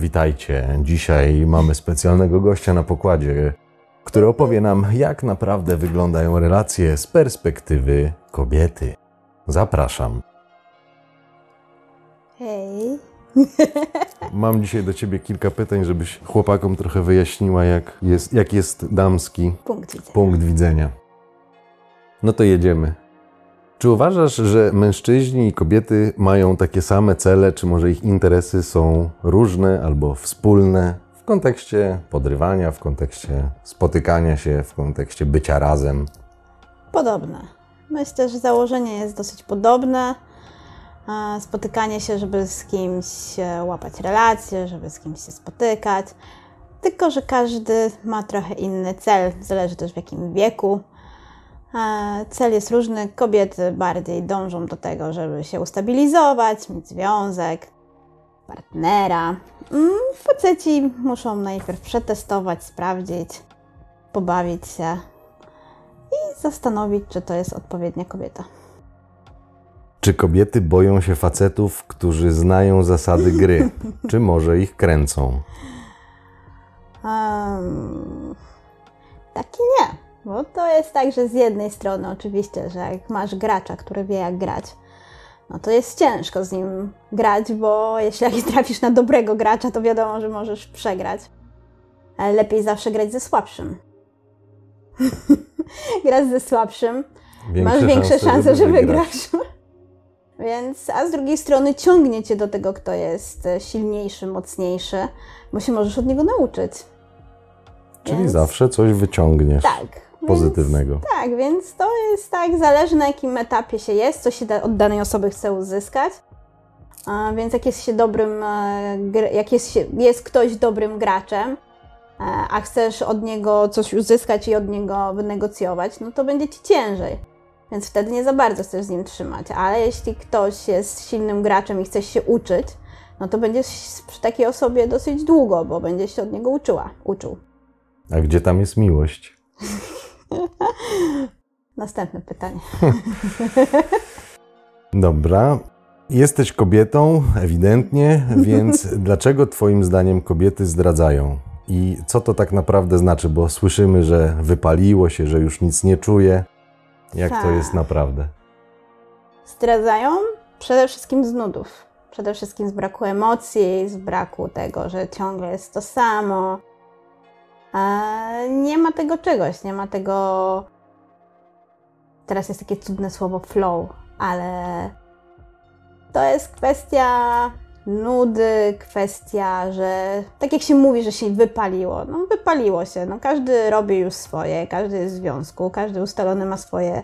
witajcie. Dzisiaj mamy specjalnego gościa na pokładzie, który opowie nam, jak naprawdę wyglądają relacje z perspektywy kobiety. Zapraszam. Hej. Mam dzisiaj do ciebie kilka pytań, żebyś chłopakom trochę wyjaśniła, jak jest, jak jest damski Punkt widzenia. punkt widzenia. No to jedziemy. Czy uważasz, że mężczyźni i kobiety mają takie same cele, czy może ich interesy są różne albo wspólne w kontekście podrywania, w kontekście spotykania się, w kontekście bycia razem? Podobne. Myślę, że założenie jest dosyć podobne. Spotykanie się, żeby z kimś e, łapać relacje, żeby z kimś się spotykać. Tylko, że każdy ma trochę inny cel, zależy też w jakim wieku. Cel jest różny. Kobiety bardziej dążą do tego, żeby się ustabilizować, mieć związek, partnera. Mm, Faceci muszą najpierw przetestować, sprawdzić, pobawić się i zastanowić, czy to jest odpowiednia kobieta. Czy kobiety boją się facetów, którzy znają zasady gry, czy może ich kręcą? Um, taki nie, bo to jest tak, że z jednej strony oczywiście, że jak masz gracza, który wie jak grać, no to jest ciężko z nim grać, bo jeśli trafisz na dobrego gracza, to wiadomo, że możesz przegrać. Ale lepiej zawsze grać ze słabszym. Grasz ze słabszym, masz większe szanse, że wygrasz. Więc, a z drugiej strony ciągnie cię do tego, kto jest e, silniejszy, mocniejszy, bo się możesz od niego nauczyć. Czyli Więc- zawsze coś wyciągniesz Tak. Pozytywnego. Więc, tak, więc to jest tak, zależy na jakim etapie się jest, co się da, od danej osoby chce uzyskać. A, więc jak jest się dobrym, e, jak jest, się, jest ktoś dobrym graczem, e, a chcesz od niego coś uzyskać i od niego wynegocjować, no to będzie ci ciężej. Więc wtedy nie za bardzo chcesz z nim trzymać. Ale jeśli ktoś jest silnym graczem i chcesz się uczyć, no to będziesz przy takiej osobie dosyć długo, bo będziesz się od niego uczyła, uczył. A gdzie tam jest miłość? Następne pytanie. Dobra. Jesteś kobietą, ewidentnie, więc dlaczego Twoim zdaniem kobiety zdradzają? I co to tak naprawdę znaczy? Bo słyszymy, że wypaliło się, że już nic nie czuje. Jak to Tak. jest naprawdę? zdradzają przede wszystkim z nudów. Przede wszystkim z braku emocji, z braku tego, że ciągle jest to samo. Nie ma tego czegoś, nie ma tego. Teraz jest takie cudne słowo flow, ale to jest kwestia nudy, kwestia, że tak jak się mówi, że się wypaliło, no wypaliło się. No, każdy robi już swoje, każdy jest w związku, każdy ustalony ma swoje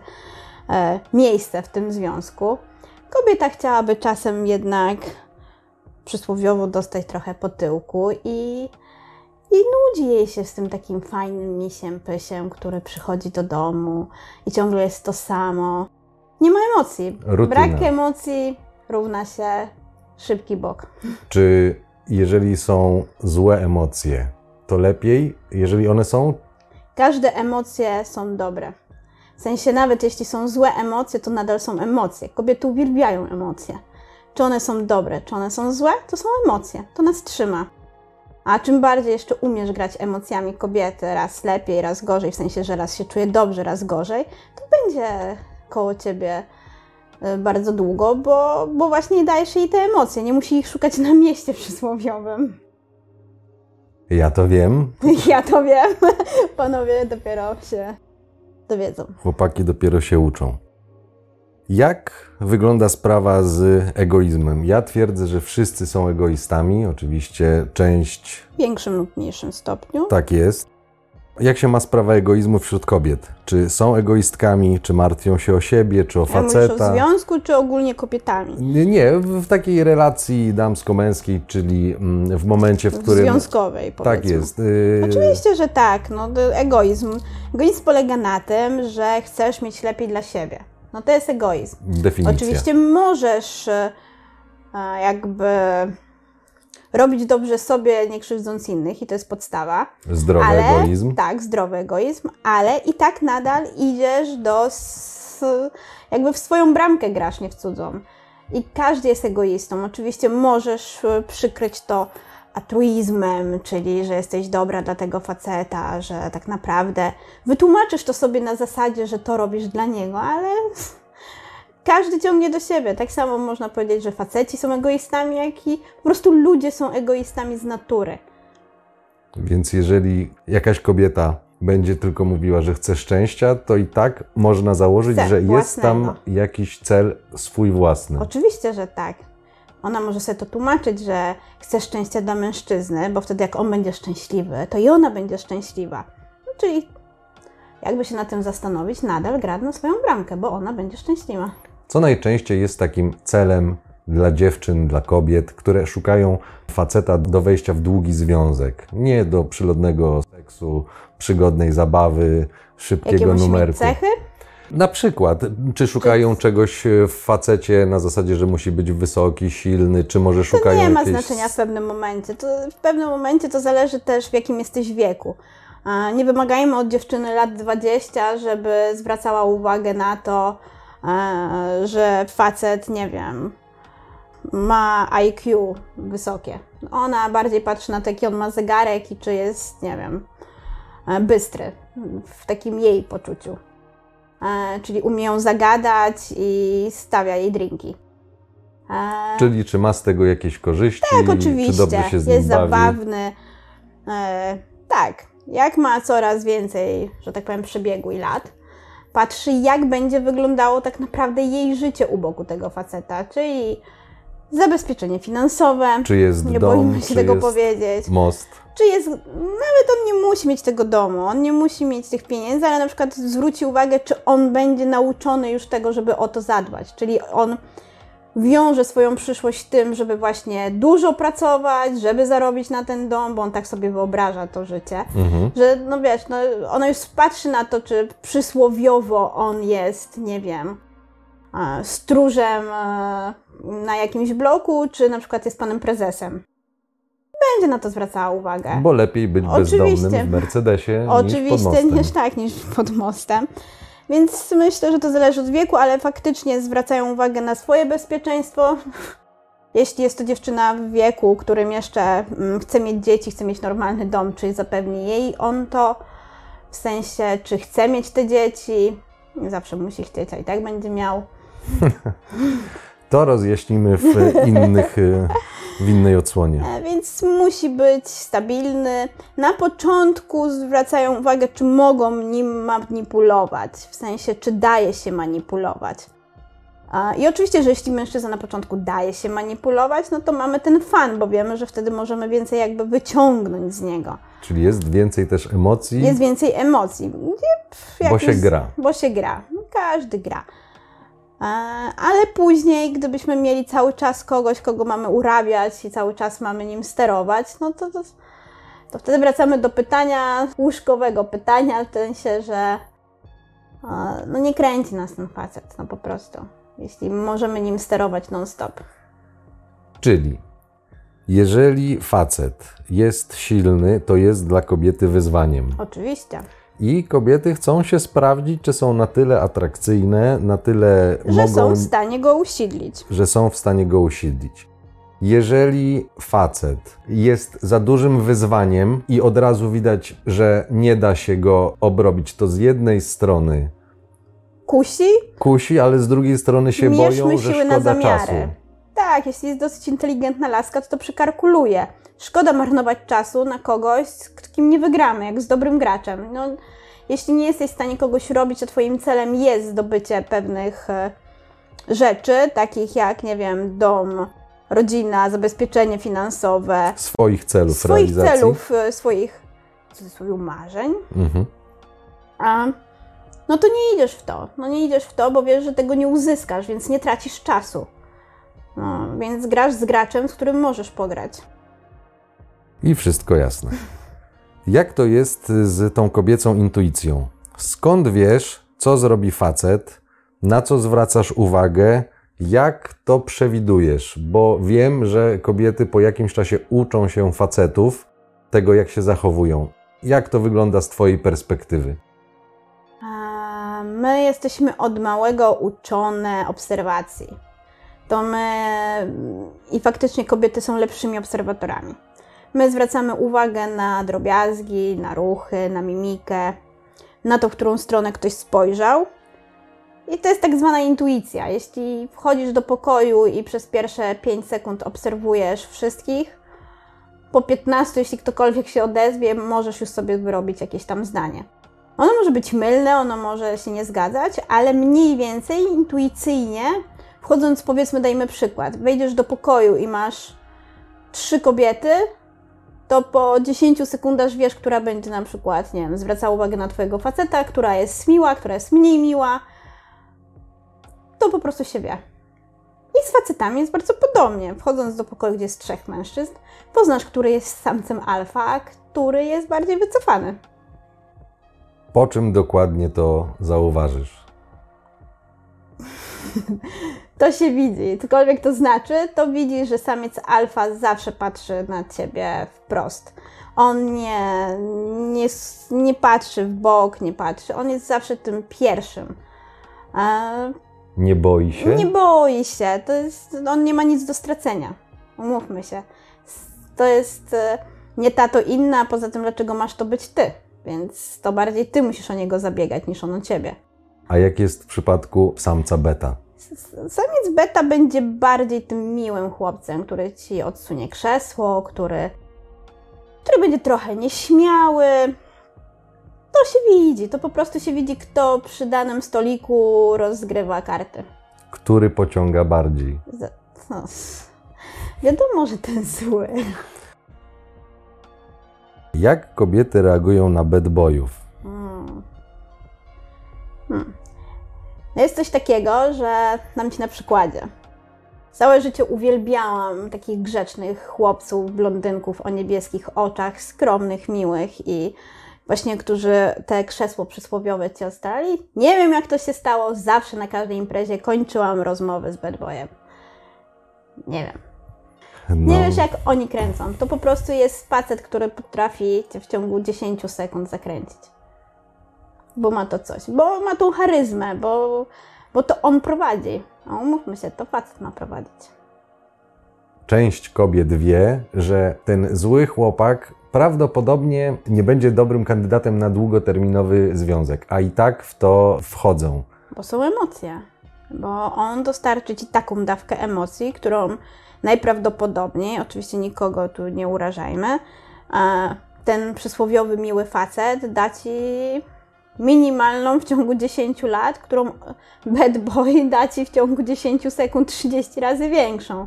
e, miejsce w tym związku. Kobieta chciałaby czasem jednak przysłowiowo dostać trochę po tyłku i, i nudzi jej się z tym takim fajnym misiem, pysiem, który przychodzi do domu i ciągle jest to samo. Nie ma emocji. Rutyna. Brak emocji równa się szybki bok. Czy jeżeli są złe emocje, to lepiej, jeżeli one są? Każde emocje są dobre. W sensie nawet jeśli są złe emocje, to nadal są emocje. Kobiety uwielbiają emocje. Czy one są dobre, czy one są złe, to są emocje. To nas trzyma. A czym bardziej jeszcze umiesz grać emocjami kobiety, raz lepiej, raz gorzej, w sensie, że raz się czuje dobrze, raz gorzej, to będzie koło ciebie y, bardzo długo, bo, bo właśnie dajesz jej te emocje. Nie musi ich szukać na mieście przysłowiowym. Ja to wiem. Ja to wiem. Panowie dopiero się dowiedzą. Chłopaki dopiero się uczą. Jak wygląda sprawa z egoizmem? Ja twierdzę, że wszyscy są egoistami. Oczywiście część W większym lub mniejszym stopniu. tak jest. Jak się ma sprawa egoizmu wśród kobiet? Czy są egoistkami, czy martwią się o siebie, czy o Ja mówisz o faceta? związku, czy ogólnie kobietami? Nie, nie, w takiej relacji damsko-męskiej, czyli mm, w momencie, w którym. Związkowej, powiedzmy. Tak jest. y, Oczywiście, że tak. No, egoizm. Egoizm polega na tym, że chcesz mieć lepiej dla siebie. No to jest egoizm. Definicja. Oczywiście możesz e, jakby robić dobrze sobie, nie krzywdząc innych i to jest podstawa. Zdrowy ale, egoizm. Tak, zdrowy egoizm, ale i tak nadal idziesz do. Jakby w swoją bramkę grasz, nie w cudzą. I każdy jest egoistą. Oczywiście możesz e, przykryć to altruizmem, czyli że jesteś dobra dla tego faceta, że tak naprawdę wytłumaczysz to sobie na zasadzie, że to robisz dla niego, ale każdy ciągnie do siebie. Tak samo można powiedzieć, że faceci są egoistami, jak i po prostu ludzie są egoistami z natury. Więc jeżeli jakaś kobieta będzie tylko mówiła, że chce szczęścia, to i tak można założyć, że jest tam własnego. jakiś cel swój własny. Oczywiście, że tak. Ona może sobie to tłumaczyć, że chce szczęścia dla mężczyzny, bo wtedy jak on będzie szczęśliwy, to i ona będzie szczęśliwa. No, czyli jakby się na tym zastanowić, nadal gra na swoją bramkę, bo ona będzie szczęśliwa. Co najczęściej jest takim celem dla dziewczyn, dla kobiet, które szukają faceta do wejścia w długi związek. Nie do przylodnego seksu, przygodnej zabawy, szybkiego Jakie musi mieć numerku. cechy? Na przykład, czy szukają czegoś w facecie na zasadzie, że musi być wysoki, silny, czy może To szukają nie ma jakiejś... znaczenia w pewnym momencie. To w pewnym momencie to zależy też w jakim jesteś wieku. Nie wymagajmy od dziewczyny lat 20, żeby zwracała uwagę na to, że facet, nie wiem, ma IQ wysokie. Ona bardziej patrzy na to, jaki on ma zegarek i czy jest, nie wiem, bystry w takim jej poczuciu. E, Czyli umie ją zagadać i stawia jej drinki. E, Czyli czy ma z tego jakieś korzyści, tak, czy oczywiście. dobrze się z nim jest bawi. zabawny. E, tak, jak ma coraz więcej, że tak powiem, przebiegu i lat, patrzy, jak będzie wyglądało tak naprawdę jej życie u boku tego faceta, czyli zabezpieczenie finansowe. Czy jest nie dom, boimy się tego powiedzieć. most. Czy jest. Nawet on nie musi mieć tego domu, on nie musi mieć tych pieniędzy, ale na przykład zwróci uwagę, czy on będzie nauczony już tego, żeby o to zadbać. Czyli on wiąże swoją przyszłość tym, żeby właśnie dużo pracować, żeby zarobić na ten dom, bo on tak sobie wyobraża to życie. Mhm. Że no wiesz, no, ona już patrzy na to, czy przysłowiowo on jest, nie wiem, e, stróżem e, na jakimś bloku, czy na przykład jest panem prezesem. Będzie na to zwracała uwagę. Bo lepiej być Oczywiście. bezdomnym w Mercedesie niż pod Oczywiście mostem. niż tak, niż pod mostem. Więc myślę, że to zależy od wieku, ale faktycznie zwracają uwagę na swoje bezpieczeństwo. Jeśli jest to dziewczyna w wieku, którym jeszcze mm, chce mieć dzieci, chce mieć normalny dom, czy zapewni jej on to, w sensie, czy chce mieć te dzieci, zawsze musi chcieć, a i tak będzie miał. To rozjaśnimy w innych, y, w innej odsłonie. E, Więc musi być stabilny. Na początku zwracają uwagę, czy mogą nim manipulować, w sensie, czy daje się manipulować. I oczywiście, że jeśli mężczyzna na początku daje się manipulować, no to mamy ten fan, bo wiemy, że wtedy możemy więcej jakby wyciągnąć z niego. Czyli jest więcej też emocji, Jest więcej emocji. Pff, bo się gra. Bo się gra. Każdy gra. E, Ale później, gdybyśmy mieli cały czas kogoś, kogo mamy urabiać i cały czas mamy nim sterować, no to, to, to wtedy wracamy do pytania, łóżkowego pytania, w sensie, że e, no nie kręci nas ten facet, no po prostu. Jeśli możemy nim sterować non-stop. Czyli jeżeli facet jest silny, to jest dla kobiety wyzwaniem. Oczywiście. I kobiety chcą się sprawdzić, czy są na tyle atrakcyjne, na tyle Że mogą, są w stanie go usidlić. że są w stanie go usiedlić. Jeżeli facet jest za dużym wyzwaniem i od razu widać, że nie da się go obrobić, to z jednej strony Kusi, kusi, ale z drugiej strony się Mierzmy boją, że siły na szkoda zamiary. czasu. Tak, jeśli jest dosyć inteligentna laska, to to przykalkuluje. Szkoda marnować czasu na kogoś, z kim nie wygramy, jak z dobrym graczem. No, jeśli nie jesteś w stanie kogoś robić, a twoim celem jest zdobycie pewnych e, rzeczy, takich jak, nie wiem, dom, rodzina, zabezpieczenie finansowe, Swoich celów swoich realizacji. celów, e, swoich w cudzysłowie marzeń, Mhm. a no to nie idziesz w to. No nie idziesz w to, bo wiesz, że tego nie uzyskasz, więc nie tracisz czasu. No, więc grasz z graczem, z którym możesz pograć. I wszystko jasne. Jak to jest z tą kobiecą intuicją? Skąd wiesz, co zrobi facet, na co zwracasz uwagę, jak to przewidujesz? Bo wiem, że kobiety po jakimś czasie uczą się facetów tego, jak się zachowują. Jak to wygląda z Twojej perspektywy? My jesteśmy od małego uczone obserwacji. To my i faktycznie kobiety są lepszymi obserwatorami. My zwracamy uwagę na drobiazgi, na ruchy, na mimikę, na to, w którą stronę ktoś spojrzał. I to jest tak zwana intuicja. Jeśli wchodzisz do pokoju i przez pierwsze 5 sekund obserwujesz wszystkich, po 15, jeśli ktokolwiek się odezwie, możesz już sobie wyrobić jakieś tam zdanie. Ono może być mylne, ono może się nie zgadzać, ale mniej więcej intuicyjnie, wchodząc, powiedzmy, dajmy przykład, wejdziesz do pokoju i masz trzy kobiety, to po 10 sekundach wiesz, która będzie na przykład, nie wiem, zwracała uwagę na Twojego faceta, która jest miła, która jest mniej miła. To po prostu się wie. I z facetami jest bardzo podobnie. Wchodząc do pokoju, gdzie jest trzech mężczyzn, poznasz, który jest samcem alfa, a który jest bardziej wycofany. Po czym dokładnie to zauważysz? to się widzi. Cokolwiek to znaczy, to widzi, że samiec alfa zawsze patrzy na ciebie wprost. On nie, nie, nie patrzy w bok, nie patrzy. On jest zawsze tym pierwszym. E, nie boi się? Nie boi się. To jest, on nie ma nic do stracenia. Umówmy się. To jest e, nie ta, to inna, poza tym, dlaczego masz to być ty. Więc to bardziej ty musisz o niego zabiegać niż on o ciebie. A jak jest w przypadku samca beta? Samiec beta będzie bardziej tym miłym chłopcem, który ci odsunie krzesło, który, który będzie trochę nieśmiały. To się widzi, to po prostu się widzi, kto przy danym stoliku rozgrywa karty. Który pociąga bardziej? No, wiadomo, że ten zły. Jak kobiety reagują na bad boyów? No jest coś takiego, że dam Ci na przykładzie. Całe życie uwielbiałam takich grzecznych chłopców, blondynków o niebieskich oczach, skromnych, miłych i właśnie, którzy te krzesło przysłowiowe Ci ostali. Nie wiem, jak to się stało, zawsze na każdej imprezie kończyłam rozmowy z bad boyem. Nie wiem. No. Nie wiesz, jak oni kręcą. To po prostu jest facet, który potrafi Cię w ciągu 10 sekund zakręcić bo ma to coś, bo ma tą charyzmę, bo, bo to on prowadzi. No, umówmy się, to facet ma prowadzić. Część kobiet wie, że ten zły chłopak prawdopodobnie nie będzie dobrym kandydatem na długoterminowy związek, a i tak w to wchodzą. Bo są emocje. Bo on dostarczy ci taką dawkę emocji, którą najprawdopodobniej, oczywiście nikogo tu nie urażajmy, ten przysłowiowy miły facet da ci minimalną w ciągu 10 lat, którą bad boy da ci w ciągu 10 sekund 30 razy większą.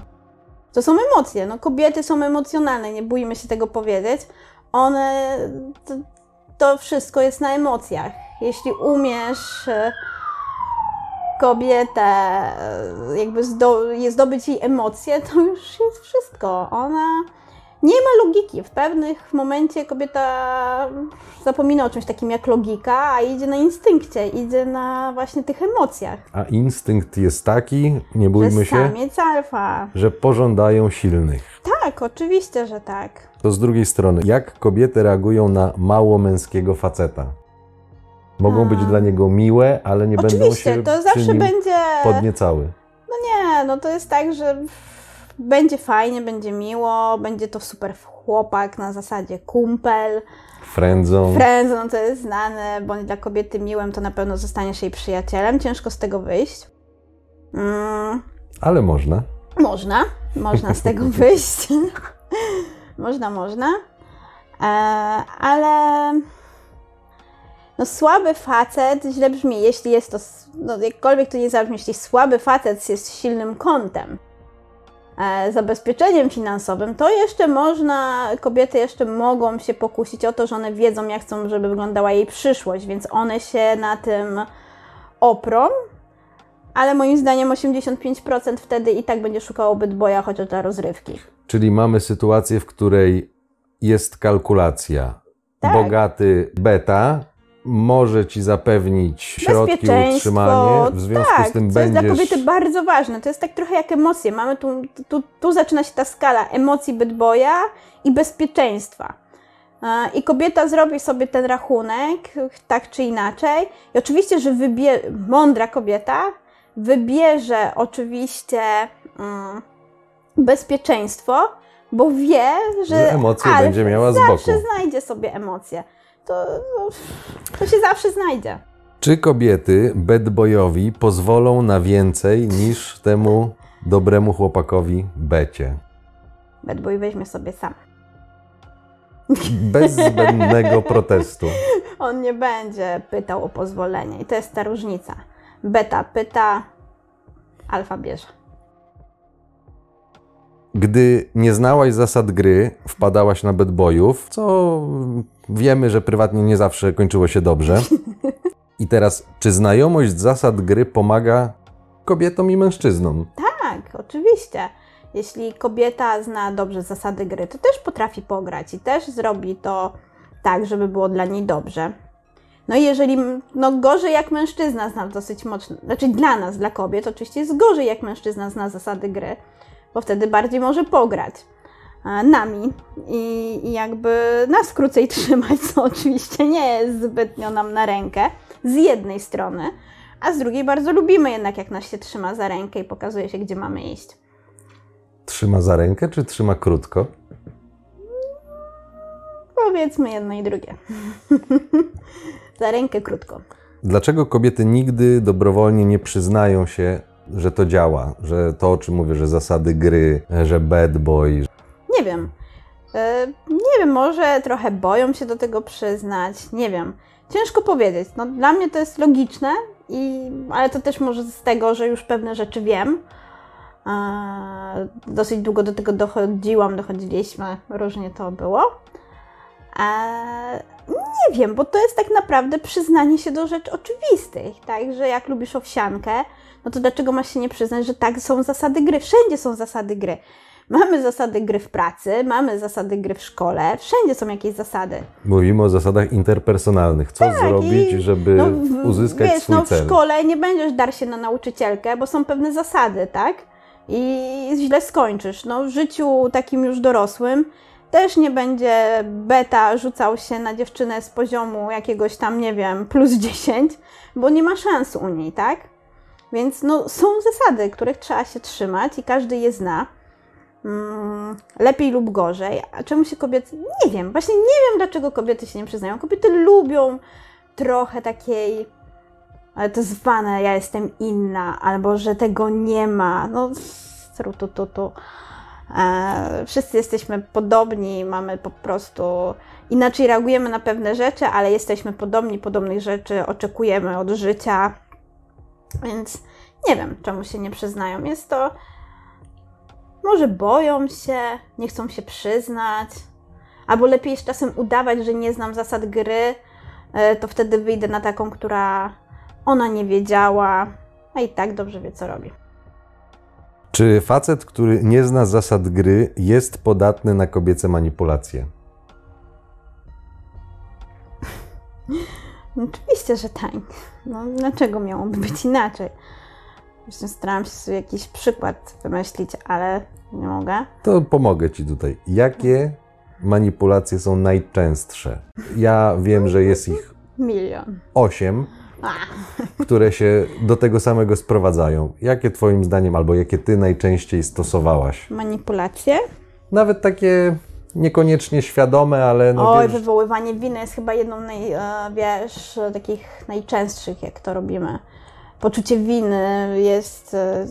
To są emocje. No, kobiety są emocjonalne, nie bójmy się tego powiedzieć. One. To, to wszystko jest na emocjach. Jeśli umiesz e, kobietę, e, jakby zdo, zdobyć jej emocje, to już jest wszystko. Ona nie ma logiki. W pewnych momencie kobieta zapomina o czymś takim jak logika, a idzie na instynkcie, idzie na właśnie tych emocjach. A instynkt jest taki, nie bójmy że się, alfa. że pożądają silnych. Tak, oczywiście, że tak. To z drugiej strony, jak kobiety reagują na mało męskiego faceta? Mogą a. być dla niego miłe, ale nie oczywiście, będą się to zawsze będzie podniecały. No nie, no to jest tak, że będzie fajnie, będzie miło, będzie to super chłopak na zasadzie kumpel. Friendzone. Friendzone to jest znane, bądź dla kobiety miłym to na pewno zostaniesz jej przyjacielem. Ciężko z tego wyjść. Mm. Ale można. Można, można z tego wyjść. można, można. E, ale no słaby facet źle brzmi, jeśli jest to, no jakkolwiek to nie zabrzmi, jeśli słaby facet jest silnym kątem, zabezpieczeniem finansowym, to jeszcze można, kobiety jeszcze mogą się pokusić o to, że one wiedzą, jak chcą, żeby wyglądała jej przyszłość, więc one się na tym oprą, ale moim zdaniem 85% wtedy i tak będzie szukało boja chociaż dla rozrywki. Czyli mamy sytuację, w której jest kalkulacja. Tak. Bogaty beta, może ci zapewnić środki utrzymanie, w związku tak, z tym to będziesz... jest dla kobiety bardzo ważne. To jest tak trochę jak emocje. Mamy tu, tu, tu zaczyna się ta skala emocji bydboja i bezpieczeństwa. I kobieta zrobi sobie ten rachunek, tak czy inaczej. I oczywiście, że wybie... mądra kobieta wybierze oczywiście mm, bezpieczeństwo, bo wie, że, Że emocje alf będzie miała z zawsze boku. znajdzie sobie emocje. To, to się zawsze znajdzie. Czy kobiety bad boyowi pozwolą na więcej niż temu dobremu chłopakowi becie? Bad boy weźmie sobie sam. Bez zbędnego protestu. On nie będzie pytał o pozwolenie i to jest ta różnica. Beta pyta, alfa bierze. Gdy nie znałaś zasad gry, wpadałaś na bad boyów, co wiemy, że prywatnie nie zawsze kończyło się dobrze. I teraz, czy znajomość zasad gry pomaga kobietom i mężczyznom? Tak, oczywiście. Jeśli kobieta zna dobrze zasady gry, to też potrafi pograć i też zrobi to tak, żeby było dla niej dobrze. No i jeżeli, no gorzej jak mężczyzna zna dosyć mocno, znaczy dla nas, dla kobiet, oczywiście jest gorzej jak mężczyzna zna zasady gry, bo wtedy bardziej może pograć e, nami i, i jakby nas krócej trzymać, co oczywiście nie jest zbytnio nam na rękę, z jednej strony, a z drugiej bardzo lubimy jednak, jak nas się trzyma za rękę i pokazuje się, gdzie mamy iść. Trzyma za rękę, czy trzyma krótko? Powiedzmy jedno i drugie. za rękę krótko. Dlaczego kobiety nigdy dobrowolnie nie przyznają się, że to działa? Że to, o czym mówię, że zasady gry, że bad boy. Nie wiem. E, Nie wiem, może trochę boją się do tego przyznać. Nie wiem. Ciężko powiedzieć. No, dla mnie to jest logiczne, i, ale to też może z tego, że już pewne rzeczy wiem. E, Dosyć długo do tego dochodziłam, dochodziliśmy, różnie to było. E, Nie wiem, bo to jest tak naprawdę przyznanie się do rzeczy oczywistych, tak? Że jak lubisz owsiankę, no to dlaczego masz się nie przyznać, że tak są zasady gry? Wszędzie są zasady gry. Mamy zasady gry w pracy, mamy zasady gry w szkole, wszędzie są jakieś zasady. Mówimy o zasadach interpersonalnych. Co zrobić, i- żeby No, w- uzyskać wiesz, swój no, w cel? szkole nie będziesz dar się na nauczycielkę, bo są pewne zasady, tak? I źle skończysz. No, w życiu takim już dorosłym też nie będzie beta rzucał się na dziewczynę z poziomu jakiegoś tam, nie wiem, plus 10, bo nie ma szans u niej, tak? Więc no, są zasady, których trzeba się trzymać i każdy je zna. Mm, lepiej lub gorzej. A czemu się kobiety. Nie wiem, właśnie nie wiem, dlaczego kobiety się nie przyznają. Kobiety lubią trochę takiej. Ale to zwane, ja jestem inna, albo że tego nie ma. No, tru, tu, tu, tu. E, wszyscy jesteśmy podobni, mamy po prostu. Inaczej reagujemy na pewne rzeczy, ale jesteśmy podobni, podobnych rzeczy oczekujemy od życia. Więc nie wiem, czemu się nie przyznają. Jest to. Może boją się, nie chcą się przyznać, albo lepiej jest czasem udawać, że nie znam zasad gry, e, to wtedy wyjdę na taką, która ona nie wiedziała, a i tak dobrze wie, co robi. Czy facet, który nie zna zasad gry, jest podatny na kobiece manipulacje? Oczywiście, że tak. No, dlaczego miałoby być inaczej? Właśnie starałam się sobie jakiś przykład wymyślić, ale nie mogę. To pomogę Ci tutaj. Jakie manipulacje są najczęstsze? Ja wiem, że jest ich Milion. osiem, które się do tego samego sprowadzają. Jakie Twoim zdaniem, albo jakie Ty najczęściej stosowałaś? manipulacje? Nawet takie niekoniecznie świadome, ale no Oj, wiesz, wywoływanie winy jest chyba jedną naj, e, wiesz, takich najczęstszych, jak to robimy. Poczucie winy jest. e, e,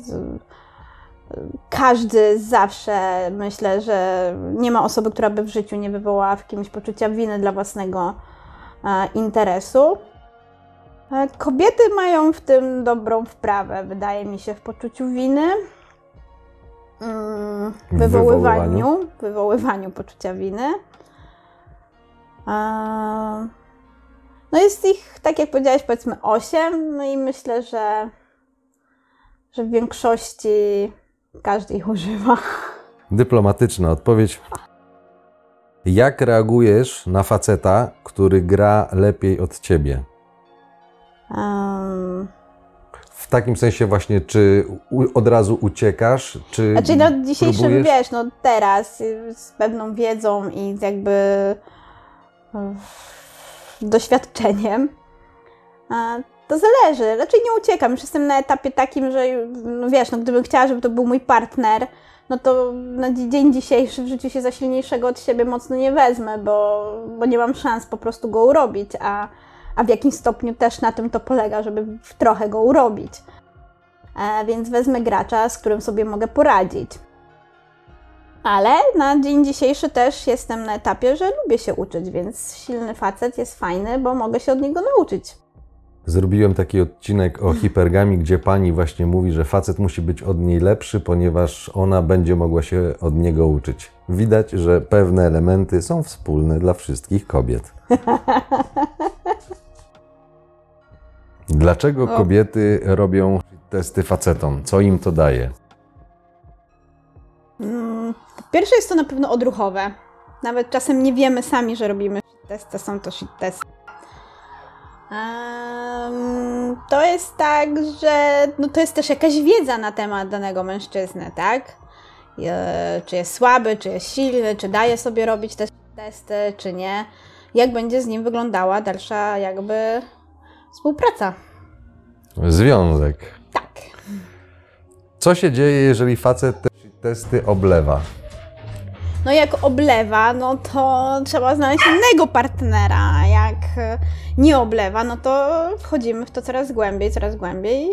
Każdy zawsze myślę, że nie ma osoby, która by w życiu nie wywołała w kimś poczucia winy dla własnego e, interesu. E, Kobiety mają w tym dobrą wprawę, wydaje mi się, w poczuciu winy. W wywoływaniu, wywoływaniu. wywoływaniu poczucia winy. No jest ich, tak jak powiedziałeś, powiedzmy 8, no i myślę, że, że w większości każdy ich używa. dyplomatyczna odpowiedź. Jak reagujesz na faceta, który gra lepiej od Ciebie? Um, W takim sensie właśnie, czy od razu uciekasz, czy Znaczy, no dzisiejszym, próbujesz? wiesz, no teraz y, z pewną wiedzą i jakby y, doświadczeniem, to zależy. Raczej nie uciekam. Już jestem na etapie takim, że no wiesz, no gdybym chciała, żeby to był mój partner, no to na dzień dzisiejszy w życiu się za silniejszego od siebie mocno nie wezmę, bo, bo nie mam szans po prostu go urobić, a, a w jakimś stopniu też na tym to polega, żeby trochę go urobić. E, więc wezmę gracza, z którym sobie mogę poradzić. Ale na dzień dzisiejszy też jestem na etapie, że lubię się uczyć, więc silny facet jest fajny, bo mogę się od niego nauczyć. Zrobiłem taki odcinek o hipergami, gdzie pani właśnie mówi, że facet musi być od niej lepszy, ponieważ ona będzie mogła się od niego uczyć. Widać, że pewne elementy są wspólne dla wszystkich kobiet. Dlaczego kobiety robią testy facetom? Co im to daje? Mm, Pierwsze jest to na pewno odruchowe. Nawet czasem nie wiemy sami, że robimy testy, są to shit testy. Em, to jest tak, że no to jest też jakaś wiedza na temat danego mężczyzny, tak? E, Czy jest słaby, czy jest silny, czy daje sobie robić te testy, czy nie. Jak będzie z nim wyglądała dalsza jakby współpraca. Związek. Tak. Co się dzieje, jeżeli facet te testy oblewa? No jak oblewa, no to trzeba znaleźć innego partnera. a Jak e, nie oblewa, no to wchodzimy w to coraz głębiej, coraz głębiej.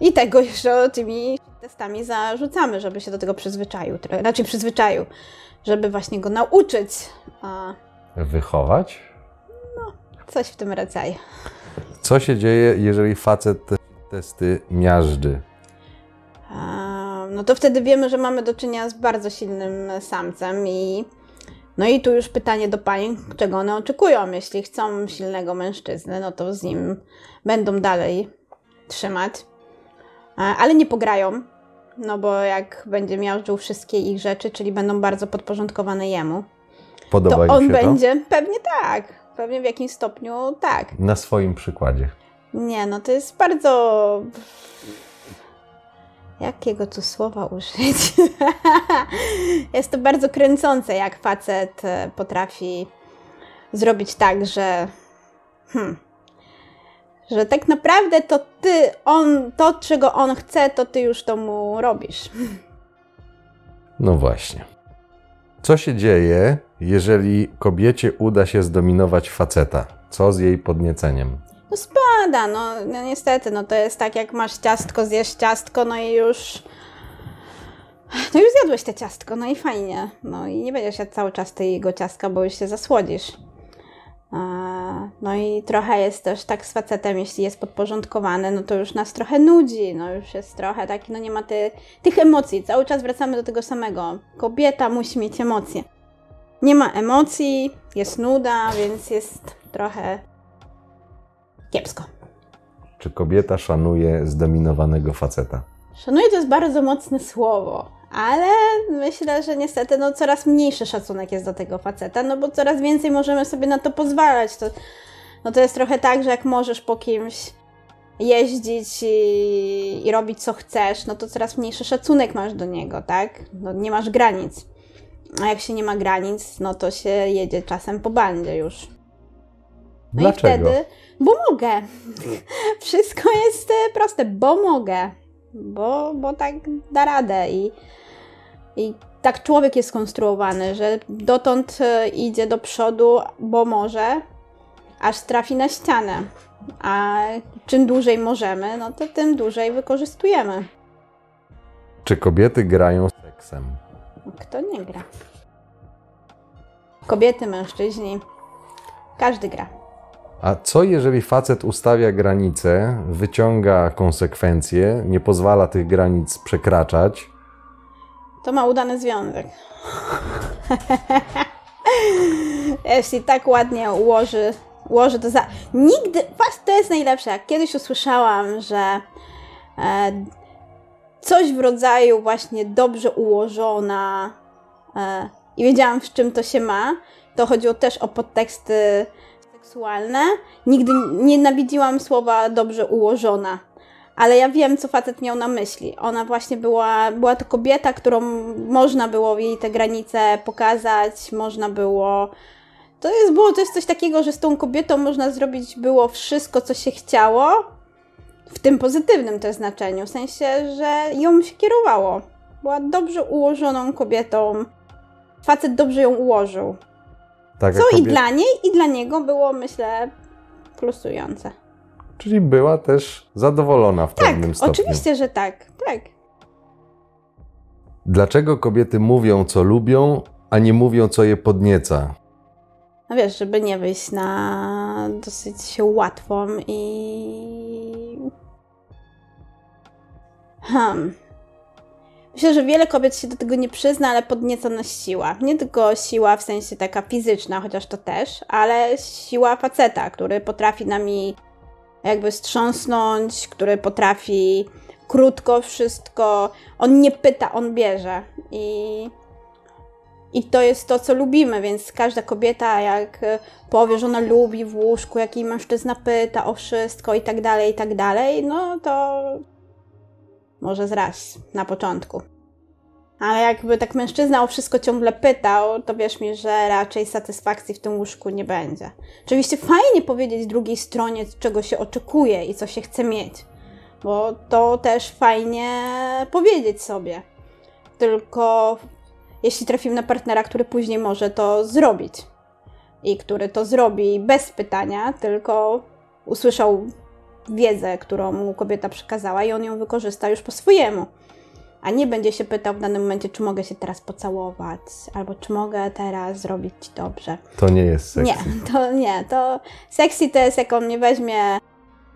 I tego jeszcze tymi testami zarzucamy, żeby się do tego przyzwyczaił. Raczej przyzwyczaił, żeby właśnie go nauczyć. Wychować? coś w tym rodzaju. Co się dzieje, jeżeli facet te testy miażdży? No to wtedy wiemy, że mamy do czynienia z bardzo silnym samcem i no i tu już pytanie do pań, czego one oczekują. Jeśli chcą silnego mężczyznę, no to z nim będą dalej trzymać, ale nie pograją, no bo jak będzie miażdżył wszystkie ich rzeczy, czyli będą bardzo podporządkowane jemu, Podoba to on będzie, pewnie tak, pewnie w jakimś stopniu tak. Na swoim przykładzie. Nie, no to jest bardzo. Jakiego tu słowa użyć? jest to bardzo kręcące, jak facet e, potrafi zrobić tak, że. Hmm, że tak naprawdę to ty, on, to czego on chce, to ty już to mu robisz. No właśnie. Co się dzieje, jeżeli kobiecie uda się zdominować faceta? Co z jej podnieceniem? No spada, no, no niestety, no to jest tak jak masz ciastko, zjesz ciastko, no i już... No już zjadłeś te ciastko, no i fajnie. No i nie będziesz jadł cały czas tego ciastka, bo już się zasłodzisz. A, No i trochę jest też tak z facetem, jeśli jest podporządkowany, no to już nas trochę nudzi, no już jest trochę taki, no nie ma ty, tych emocji. Cały czas wracamy do tego samego. Kobieta musi mieć emocje. Nie ma emocji, jest nuda, więc jest trochę kiepsko. Czy kobieta szanuje zdominowanego faceta? Szanuję to jest bardzo mocne słowo, ale myślę, że niestety no, coraz mniejszy szacunek jest do tego faceta, no bo coraz więcej możemy sobie na to pozwalać. To, no to jest trochę tak, że jak możesz po kimś jeździć i, i robić co chcesz, no to coraz mniejszy szacunek masz do niego, tak? No, nie masz granic. A jak się nie ma granic, no to się jedzie czasem po bandzie już. No Dlaczego? i wtedy, bo mogę. Wszystko jest e, proste, bo mogę. Bo, bo tak da radę i, i tak człowiek jest skonstruowany, że dotąd e, idzie do przodu, bo może, aż trafi na ścianę. A czym dłużej możemy, no to tym dłużej wykorzystujemy. Czy kobiety grają seksem? Kto nie gra? Kobiety, mężczyźni, każdy gra. A co jeżeli facet ustawia granice, wyciąga konsekwencje, nie pozwala tych granic przekraczać? To ma udany związek. Jeśli tak ładnie ułoży, ułoży to za. Nigdy. To jest najlepsze. Kiedyś usłyszałam, że e, coś w rodzaju właśnie dobrze ułożona e, i wiedziałam, w czym to się ma, to chodziło też o podteksty seksualne. Nigdy nie nienawidziłam słowa dobrze ułożona. Ale ja wiem, co facet miał na myśli. Ona właśnie była, była to kobieta, którą można było jej te granice pokazać, można było. To jest, było, to jest coś takiego, że z tą kobietą można zrobić było wszystko, co się chciało, w tym pozytywnym też znaczeniu, w sensie, że ją się kierowało. Była dobrze ułożoną kobietą. Facet dobrze ją ułożył. Taka Co i kobieta- dla niej, i dla niego było, myślę, plusujące. Czyli była też zadowolona w Tak, pewnym stopniu. oczywiście, że tak. Tak. Dlaczego kobiety mówią, co lubią, a nie mówią, co je podnieca? No wiesz, żeby nie wyjść na dosyć łatwą i. Hmm. Myślę, że wiele kobiet się do tego nie przyzna, ale podnieca nas siła. Nie tylko siła w sensie taka fizyczna, chociaż to też, ale siła faceta, który potrafi nami jakby strząsnąć, który potrafi krótko wszystko. On nie pyta, on bierze. I i to jest to, co lubimy, więc każda kobieta, jak e, powie, że ona lubi w łóżku, jak jej mężczyzna pyta o wszystko i tak dalej, i tak dalej, no to może zraz na początku. Ale jakby tak mężczyzna o wszystko ciągle pytał, to wierz mi, że raczej satysfakcji w tym łóżku nie będzie. Oczywiście fajnie powiedzieć drugiej stronie, czego się oczekuje i co się chce mieć, bo to też fajnie powiedzieć sobie. Tylko jeśli trafimy na partnera, który później może to zrobić i który to zrobi bez pytania, tylko usłyszał wiedzę, którą mu kobieta przekazała i on ją wykorzysta już po swojemu. A nie będzie się pytał w danym momencie, czy mogę się teraz pocałować, albo czy mogę teraz zrobić dobrze. To nie jest seks. Nie, to nie. To sexy to jest, jak on mnie weźmie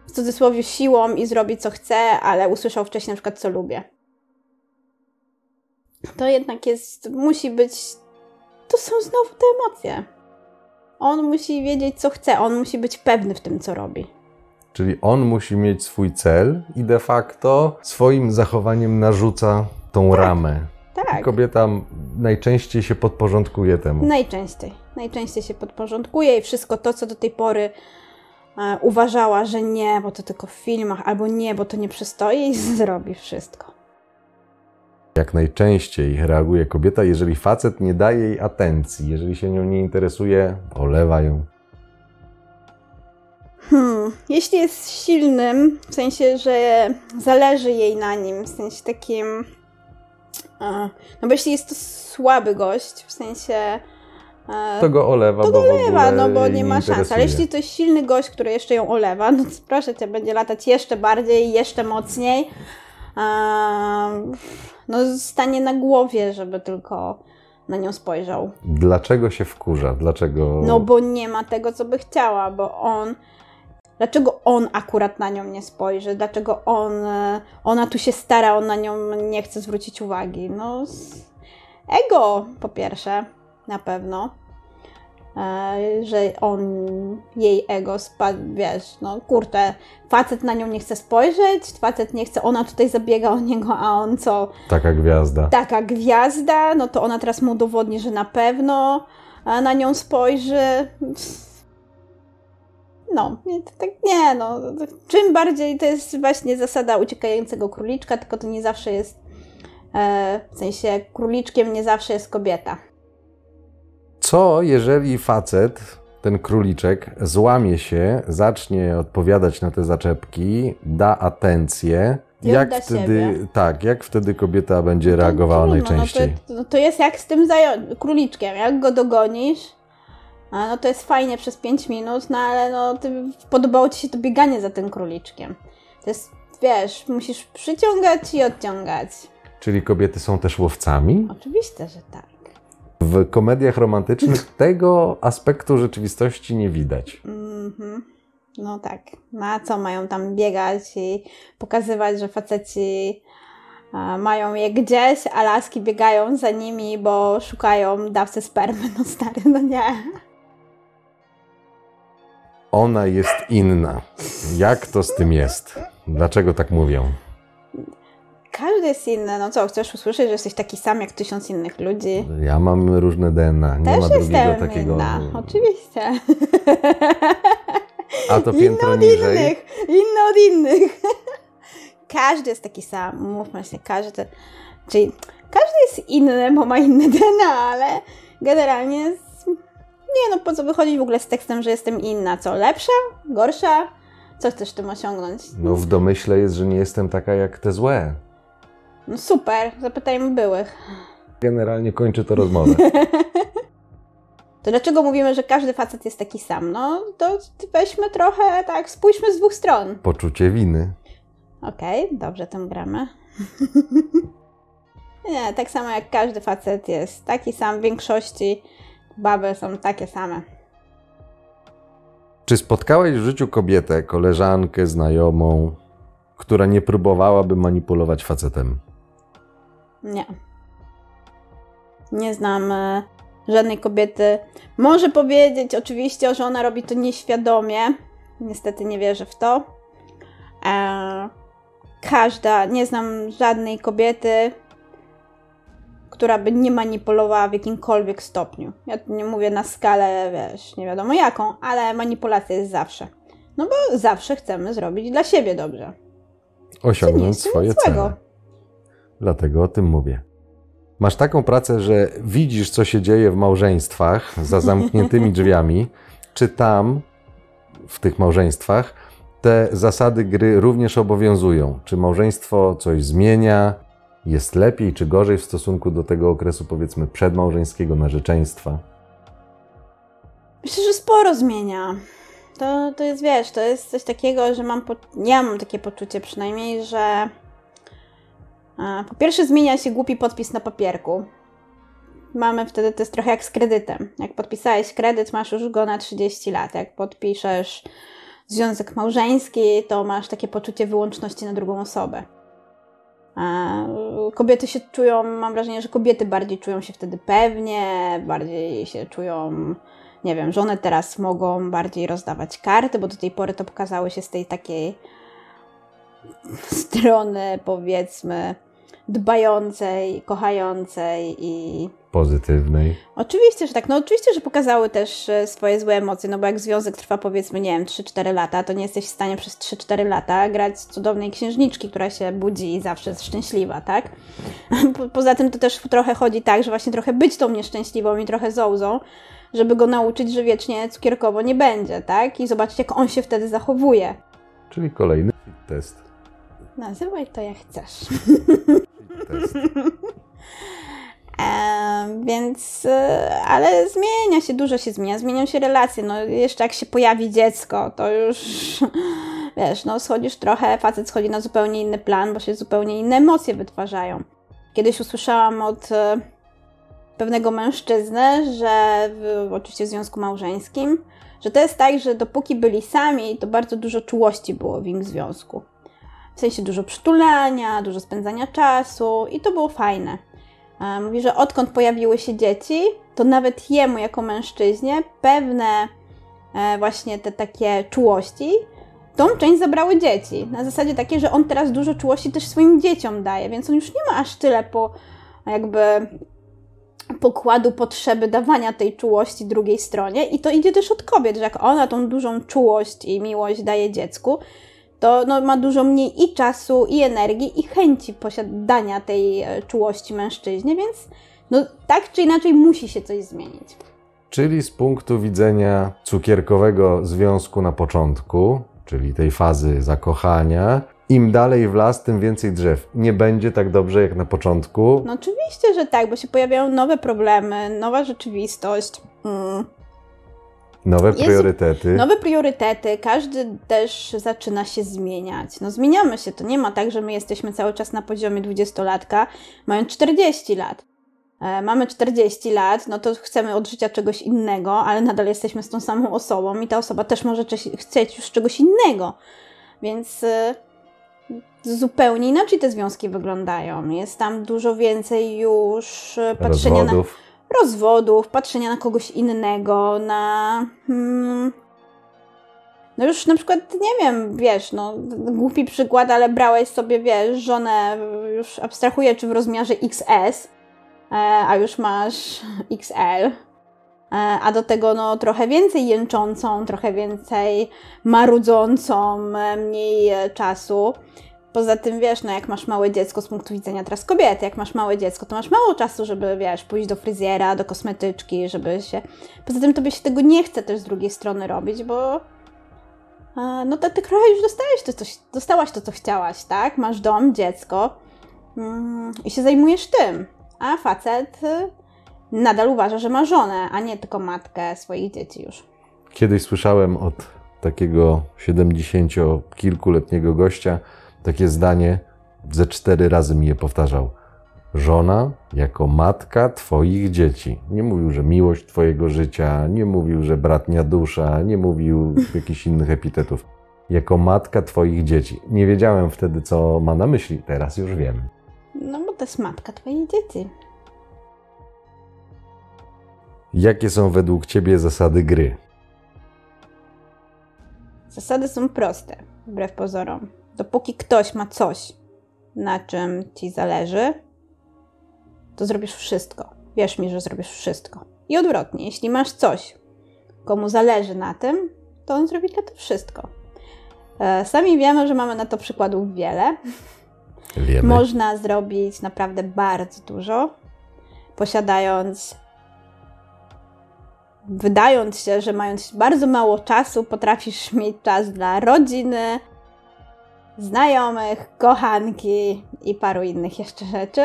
w cudzysłowie siłą i zrobi co chce, ale usłyszał wcześniej na przykład, co lubię. To jednak jest, musi być, to są znowu te emocje. On musi wiedzieć, co chce, on musi być pewny w tym, co robi. Czyli on musi mieć swój cel i de facto swoim zachowaniem narzuca tą ramę. Tak. Kobieta najczęściej się podporządkuje temu. Najczęściej. Najczęściej się podporządkuje i wszystko to, co do tej pory e, uważała, że nie, bo to tylko w filmach, albo nie, bo to nie przystoi, i zrobi wszystko. Jak najczęściej reaguje kobieta, jeżeli facet nie daje jej atencji, jeżeli się nią nie interesuje, olewa ją. Hmm, jeśli jest silnym, w sensie, że zależy jej na nim, w sensie takim. No bo jeśli jest to słaby gość, w sensie. To go olewa, to bo go w olewa, no bo nie ma szans. Ale jeśli to jest silny gość, który jeszcze ją olewa, no to proszę cię, będzie latać jeszcze bardziej, jeszcze mocniej. No, stanie na głowie, żeby tylko na nią spojrzał. Dlaczego się wkurza? Dlaczego... No bo nie ma tego, co by chciała, bo on. Dlaczego on akurat na nią nie spojrzy? Dlaczego on, e, ona tu się stara, on na nią nie chce zwrócić uwagi? No, ego po pierwsze, na pewno. E, że on, jej ego spadł, wiesz, no kurde, facet na nią nie chce spojrzeć, facet nie chce, ona tutaj zabiega o niego, a on co? Taka gwiazda. taka gwiazda, no to ona teraz mu udowodni, że na pewno e, na nią spojrzy. No, nie, tak nie, no. Czym bardziej to jest właśnie zasada uciekającego króliczka, tylko to nie zawsze jest, e, w sensie króliczkiem nie zawsze jest kobieta. Co jeżeli facet, ten króliczek, złamie się, zacznie odpowiadać na te zaczepki, da atencję? Jak wtedy, siebie. tak, jak wtedy kobieta będzie To reagowała trudno, najczęściej? No to, no to jest jak z tym króliczkiem, jak go dogonisz, a no to jest fajnie przez 5 minut, no ale no ty, podobało ci się to bieganie za tym króliczkiem. To jest, wiesz, musisz przyciągać i odciągać. Czyli kobiety są też łowcami? Oczywiście, że tak. W komediach romantycznych tego aspektu rzeczywistości nie widać. Mhm. No tak. No a co mają tam biegać i pokazywać, że faceci mają je gdzieś, a laski biegają za nimi, bo szukają dawcy spermy. No stary, no nie. Ona jest inna. Jak to z tym jest? Dlaczego tak mówią? Każdy jest inny. No co, chcesz usłyszeć, że jesteś taki sam jak tysiąc innych ludzi? Ja mam różne DNA. Nie Też ma drugiego jestem takiego. inna. Oczywiście. A to Inny piętro od niżej. innych. Inny od innych. każdy jest taki sam. Mówmy się, każdy. Czyli każdy jest inny, bo ma inne DNA, ale generalnie jest... Nie no, po co wychodzić w ogóle z tekstem, że jestem inna? Co, lepsza? Gorsza? Co chcesz tym osiągnąć? No w domyśle jest, że nie jestem taka jak te złe. No super, zapytajmy byłych. Generalnie kończy to rozmowę. To dlaczego mówimy, że każdy facet jest taki sam? No to weźmy trochę, tak, spójrzmy z dwóch stron. Poczucie winy. Okej, dobrze tym gramy. Nie, tak samo jak każdy facet jest taki sam w większości, baby są takie same. Czy spotkałeś w życiu kobietę, koleżankę, znajomą, która nie próbowałaby manipulować facetem? Nie. Nie znam e, żadnej kobiety. Może powiedzieć oczywiście, że ona robi to nieświadomie. Niestety nie wierzę w to. E, każda, nie znam żadnej kobiety, która by nie manipulowała w jakimkolwiek stopniu. Ja tu nie mówię na skalę, wiesz, nie wiadomo jaką, ale manipulacja jest zawsze. No bo zawsze chcemy zrobić dla siebie dobrze. Osiągnąć swoje cele. Dlatego o tym mówię. Masz taką pracę, że widzisz, co się dzieje w małżeństwach za zamkniętymi drzwiami. Czy tam, w tych małżeństwach, te zasady gry również obowiązują? Czy małżeństwo coś zmienia? Jest lepiej czy gorzej w stosunku do tego okresu, powiedzmy, przedmałżeńskiego narzeczeństwa? Myślę, że sporo zmienia. To, to jest, wiesz, to jest coś takiego, że mam, po, ja mam takie poczucie przynajmniej, że a, po pierwsze zmienia się głupi podpis na papierku. Mamy wtedy, to jest trochę jak z kredytem. Jak podpisałeś kredyt, masz już go na 30 lat. Jak podpiszesz związek małżeński, to masz takie poczucie wyłączności na drugą osobę. A, Kobiety się czują, mam wrażenie, że kobiety bardziej czują się wtedy pewnie, bardziej się czują nie wiem, że one teraz mogą bardziej rozdawać karty, bo do tej pory to pokazały się z tej takiej strony, powiedzmy, dbającej, kochającej i Pozytywnej. Oczywiście, że tak. No oczywiście, że pokazały też e, swoje złe emocje, no bo jak związek trwa powiedzmy, nie wiem, 3-4 lata, to nie jesteś w stanie przez 3-4 lata grać cudownej księżniczki, która się budzi i zawsze jest szczęśliwa, tak? Po- Poza tym to też trochę chodzi tak, że właśnie trochę być tą nieszczęśliwą i trochę zołzą, żeby go nauczyć, że wiecznie cukierkowo nie będzie, tak? I zobaczyć, jak on się wtedy zachowuje. Czyli kolejny test. Nazywaj to jak chcesz. E, więc, e, ale zmienia się, dużo się zmienia, zmienią się relacje. No, jeszcze jak się pojawi dziecko, to już wiesz, no, schodzisz trochę, facet schodzi na zupełnie inny plan, bo się zupełnie inne emocje wytwarzają. Kiedyś usłyszałam od e, pewnego mężczyzny, że w, oczywiście w związku małżeńskim, że to jest tak, że dopóki byli sami, to bardzo dużo czułości było w ich związku. W sensie dużo przytulania, dużo spędzania czasu i to było fajne. Mówi, że odkąd pojawiły się dzieci, to nawet jemu jako mężczyźnie pewne e, właśnie te takie czułości, tą część zabrały dzieci. Na zasadzie takiej, że on teraz dużo czułości też swoim dzieciom daje, więc on już nie ma aż tyle po jakby pokładu potrzeby dawania tej czułości drugiej stronie i to idzie też od kobiet, że jak ona tą dużą czułość i miłość daje dziecku, to no, ma dużo mniej i czasu, i energii, i chęci posiadania tej e, czułości mężczyźnie, więc no, tak czy inaczej musi się coś zmienić. Czyli z punktu widzenia cukierkowego związku na początku, czyli tej fazy zakochania, im dalej w las, tym więcej drzew. Nie będzie tak dobrze jak na początku. No oczywiście, że tak, bo się pojawiają nowe problemy, nowa rzeczywistość. Mm. Nowe Jest- priorytety. Nowe priorytety, każdy też zaczyna się zmieniać. No zmieniamy się, to nie ma tak, że my jesteśmy cały czas na poziomie dwudziestolatka, mając 40 lat. E, mamy 40 lat, no to chcemy od życia czegoś innego, ale nadal jesteśmy z tą samą osobą i ta osoba też może chcieć już czegoś innego. Więc e, zupełnie inaczej te związki wyglądają. Jest tam dużo więcej już e, patrzenia na rozwodów. patrzenia na kogoś innego, na. Hmm, no już na przykład, nie wiem, wiesz, no głupi przykład, ale brałeś sobie, wiesz, żonę, już abstrahuję, czy w rozmiarze XS, e, a już masz XL. E, A do tego no, trochę więcej jęczącą, trochę więcej marudzącą, e, mniej czasu. Poza tym, wiesz, no jak masz małe dziecko z punktu widzenia teraz kobiety, jak masz małe dziecko, to masz mało czasu, żeby, wiesz, pójść do fryzjera, do kosmetyczki, żeby się... Poza tym tobie się tego nie chce też z drugiej strony robić, bo no to ty trochę już dostałeś to, coś, dostałaś to, co chciałaś, tak? Masz dom, dziecko, mm, i się zajmujesz tym. A facet y, nadal uważa, że ma żonę, a nie tylko matkę swoich dzieci już. Kiedyś słyszałem od takiego 70-kilkuletniego gościa takie zdanie, ze cztery razy mi je powtarzał. Żona jako matka Twoich dzieci. Nie mówił, że miłość Twojego życia, nie mówił, że bratnia dusza, nie mówił jakichś innych epitetów. Jako matka Twoich dzieci. Nie wiedziałem wtedy, co ma na myśli, teraz już wiem. No bo to jest matka twoich dzieci. Jakie są według Ciebie zasady gry? Zasady są proste, wbrew pozorom. Dopóki ktoś ma coś, na czym ci zależy, to zrobisz wszystko. Wierz mi, że zrobisz wszystko. I odwrotnie, jeśli masz coś, komu zależy na tym, to on zrobi dla to wszystko. E, Sami wiemy, że mamy na to przykładów wiele. Wiemy. Można zrobić naprawdę bardzo dużo, posiadając, wydając się, że mając bardzo mało czasu, potrafisz mieć czas dla rodziny, znajomych, kochanki i paru innych jeszcze rzeczy.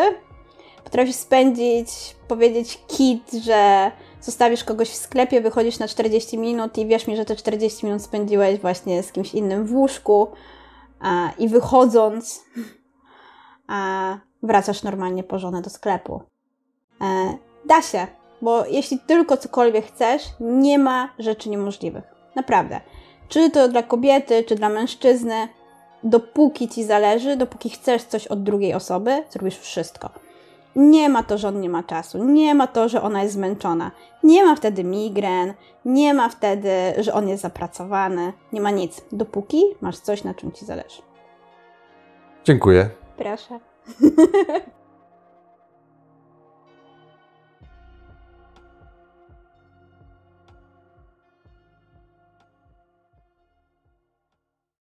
Potrafisz spędzić, powiedzieć kit, że zostawisz kogoś w sklepie, wychodzisz na 40 minut i wierz mi, że te 40 minut spędziłeś właśnie z kimś innym w łóżku a, i wychodząc a wracasz normalnie po żonę do sklepu. E, da się, bo jeśli tylko cokolwiek chcesz, nie ma rzeczy niemożliwych. Naprawdę. Czy to dla kobiety, czy dla mężczyzny, dopóki ci zależy, dopóki chcesz coś od drugiej osoby, zrobisz wszystko. Nie ma to, że on nie ma czasu, nie ma to, że ona jest zmęczona, nie ma wtedy migren, nie ma wtedy, że on jest zapracowany, nie ma nic, dopóki masz coś, na czym ci zależy. Dziękuję. Proszę.